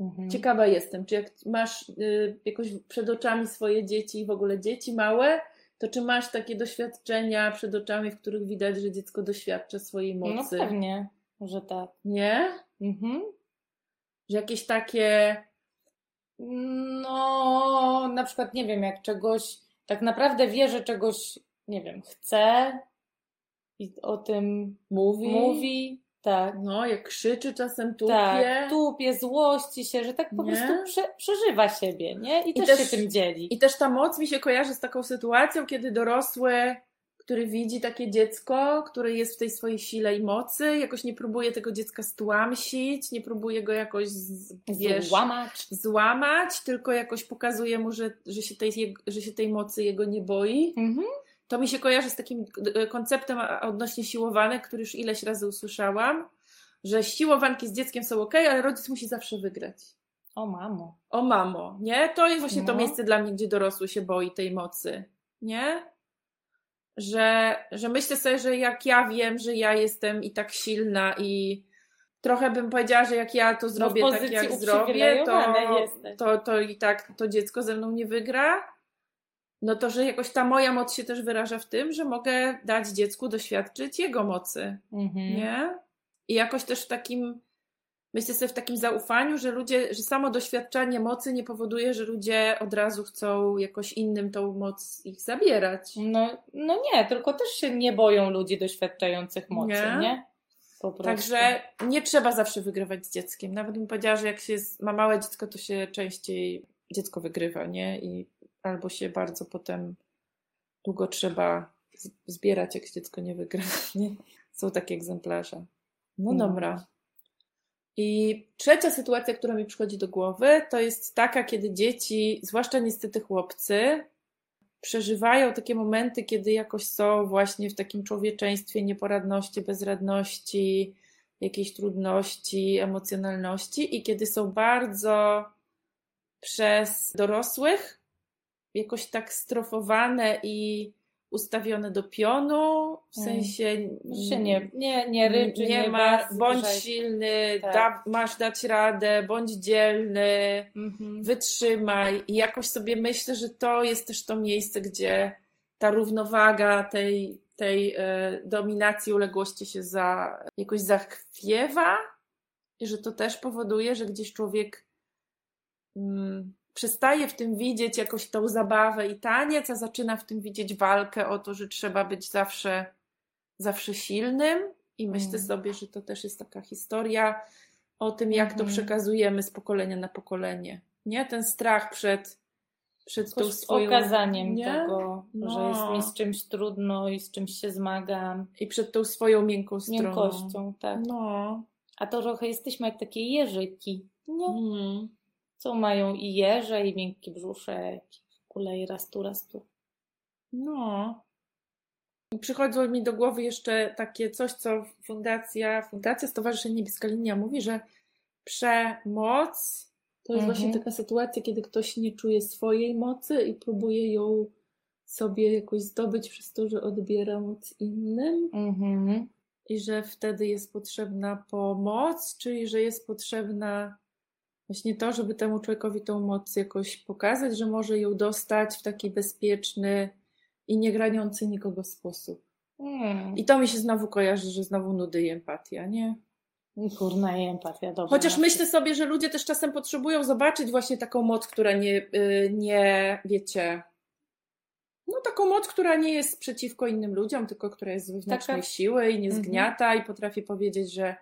Mhm. Ciekawa jestem, czy jak masz y, jakoś przed oczami swoje dzieci i w ogóle dzieci małe, to czy masz takie doświadczenia przed oczami, w których widać, że dziecko doświadcza swojej No mocy? pewnie, że tak. Nie? Mhm. Że jakieś takie. No, na przykład nie wiem, jak czegoś tak naprawdę wie, że czegoś, nie wiem, chce i o tym Mówi. mówi, tak. No, jak krzyczy czasem, tupie. Tak, tupie, złości się, że tak po Nie? prostu prze, przeżywa siebie, nie? I, I też, też- się tym dzieli. I też ta moc mi się kojarzy z taką sytuacją, kiedy dorosły, który widzi takie dziecko, które jest w tej swojej sile i mocy, jakoś nie próbuje tego dziecka stłamsić, nie próbuje go jakoś, z, wiesz, Złamacz. złamać, tylko jakoś pokazuje mu, że, że, się tej, że się tej mocy jego nie boi. Mhm. To mi się kojarzy z takim e, konceptem odnośnie siłowanek, który już ileś razy usłyszałam, że siłowanki z dzieckiem są ok, ale rodzic musi zawsze wygrać. O mamo. O mamo, nie? To jest właśnie to No. miejsce dla mnie, gdzie dorosły się boi tej mocy, nie? Że, że myślę sobie, że jak ja wiem, że ja jestem i tak silna i trochę bym powiedziała, że jak ja to zrobię tak, pozycji jak zrobię, to, to, to i tak to dziecko ze mną nie wygra. No to, że jakoś ta moja moc się też wyraża w tym, że mogę dać dziecku doświadczyć jego mocy. Mhm. Nie? I jakoś też w takim, myślę sobie w takim zaufaniu, że ludzie, że samo doświadczanie mocy nie powoduje, że ludzie od razu chcą jakoś innym tą moc ich zabierać. No, no nie, tylko też się nie boją ludzi doświadczających mocy, Nie? nie? Także nie trzeba zawsze wygrywać z dzieckiem. Nawet bym powiedziała, że jak się ma małe dziecko, to się częściej dziecko wygrywa, nie? I albo się bardzo potem długo trzeba zbierać, jak się dziecko nie wygra, nie? Są takie egzemplarze. No No. dobra. I trzecia sytuacja, która mi przychodzi do głowy, to jest taka, kiedy dzieci, zwłaszcza niestety chłopcy, przeżywają takie momenty, kiedy jakoś są właśnie w takim człowieczeństwie nieporadności, bezradności, jakiejś trudności, emocjonalności i kiedy są bardzo przez dorosłych jakoś tak strofowane i ustawione do pionu, w Mm. sensie Się nie, nie, nie ryczy, nie, nie ma, bądź silny, Tak. da, masz dać radę, bądź dzielny, Mhm. wytrzymaj. I jakoś sobie myślę, że to jest też to miejsce, gdzie ta równowaga tej, tej e, dominacji, uległości się za, jakoś zachwiewa i że to też powoduje, że gdzieś człowiek mm, przestaje w tym widzieć jakoś tą zabawę i taniec, a zaczyna w tym widzieć walkę o to, że trzeba być zawsze, zawsze silnym. I myślę Mm. sobie, że to też jest taka historia o tym, jak to Mhm. przekazujemy z pokolenia na pokolenie. Nie? Ten strach przed, przed tą swoją... okazaniem nie? tego, że No. jest mi z czymś trudno i z czymś się zmagam. I przed tą swoją miękką stroną. Miękkością, tak. No. A to trochę jesteśmy jak takie jeżyki, nie? Mm. Co mają i jeże, i miękki brzuszek, i kulej rastu, rastu. No. I przychodzą mi do głowy jeszcze takie coś, co fundacja, fundacja Stowarzyszenie Niebieska Linia mówi, że przemoc to jest Mhm. właśnie taka sytuacja, kiedy ktoś nie czuje swojej mocy i próbuje ją sobie jakoś zdobyć przez to, że odbiera moc innym Mhm. i że wtedy jest potrzebna pomoc, czyli że jest potrzebna właśnie to, żeby temu człowiekowi tą moc jakoś pokazać, że może ją dostać w taki bezpieczny i nie graniący nikogo sposób. Mm. I to mi się znowu kojarzy, że znowu nudy i empatia, nie? Kurna i empatia, dobrze. Chociaż masz. myślę sobie, że ludzie też czasem potrzebują zobaczyć właśnie taką moc, która nie, y, nie wiecie, no taką moc, która nie jest przeciwko innym ludziom, tylko która jest z wewnętrznej Taka- siły i nie Mhm. zgniata i potrafi powiedzieć, że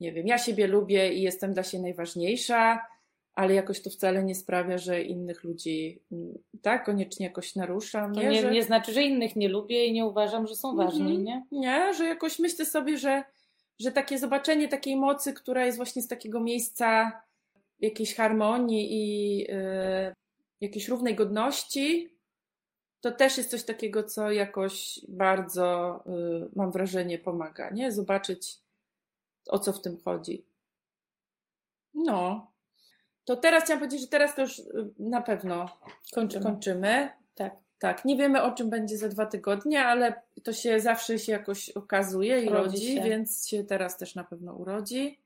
nie wiem, ja siebie lubię i jestem dla siebie najważniejsza, ale jakoś to wcale nie sprawia, że innych ludzi mm, tak koniecznie jakoś naruszam. To nie, nie, że... nie znaczy, że innych nie lubię i nie uważam, że są ważni, Mhm. nie? Nie, że jakoś myślę sobie, że, że takie zobaczenie takiej mocy, która jest właśnie z takiego miejsca jakiejś harmonii i y, jakiejś równej godności, to też jest coś takiego, co jakoś bardzo, y, mam wrażenie, pomaga, nie? Zobaczyć, o co w tym chodzi. No. To teraz chciałam powiedzieć, że teraz to już y, na pewno Kończymy. kończymy. Tak. Tak, nie wiemy o czym będzie za dwa tygodnie, ale to się zawsze się jakoś okazuje i Rodzi rodzi, się. więc się teraz też na pewno urodzi.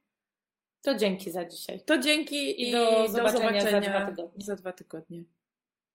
To dzięki za dzisiaj. To dzięki i Do do zobaczenia za zobaczenia dwa tygodnie. Za dwa tygodnie.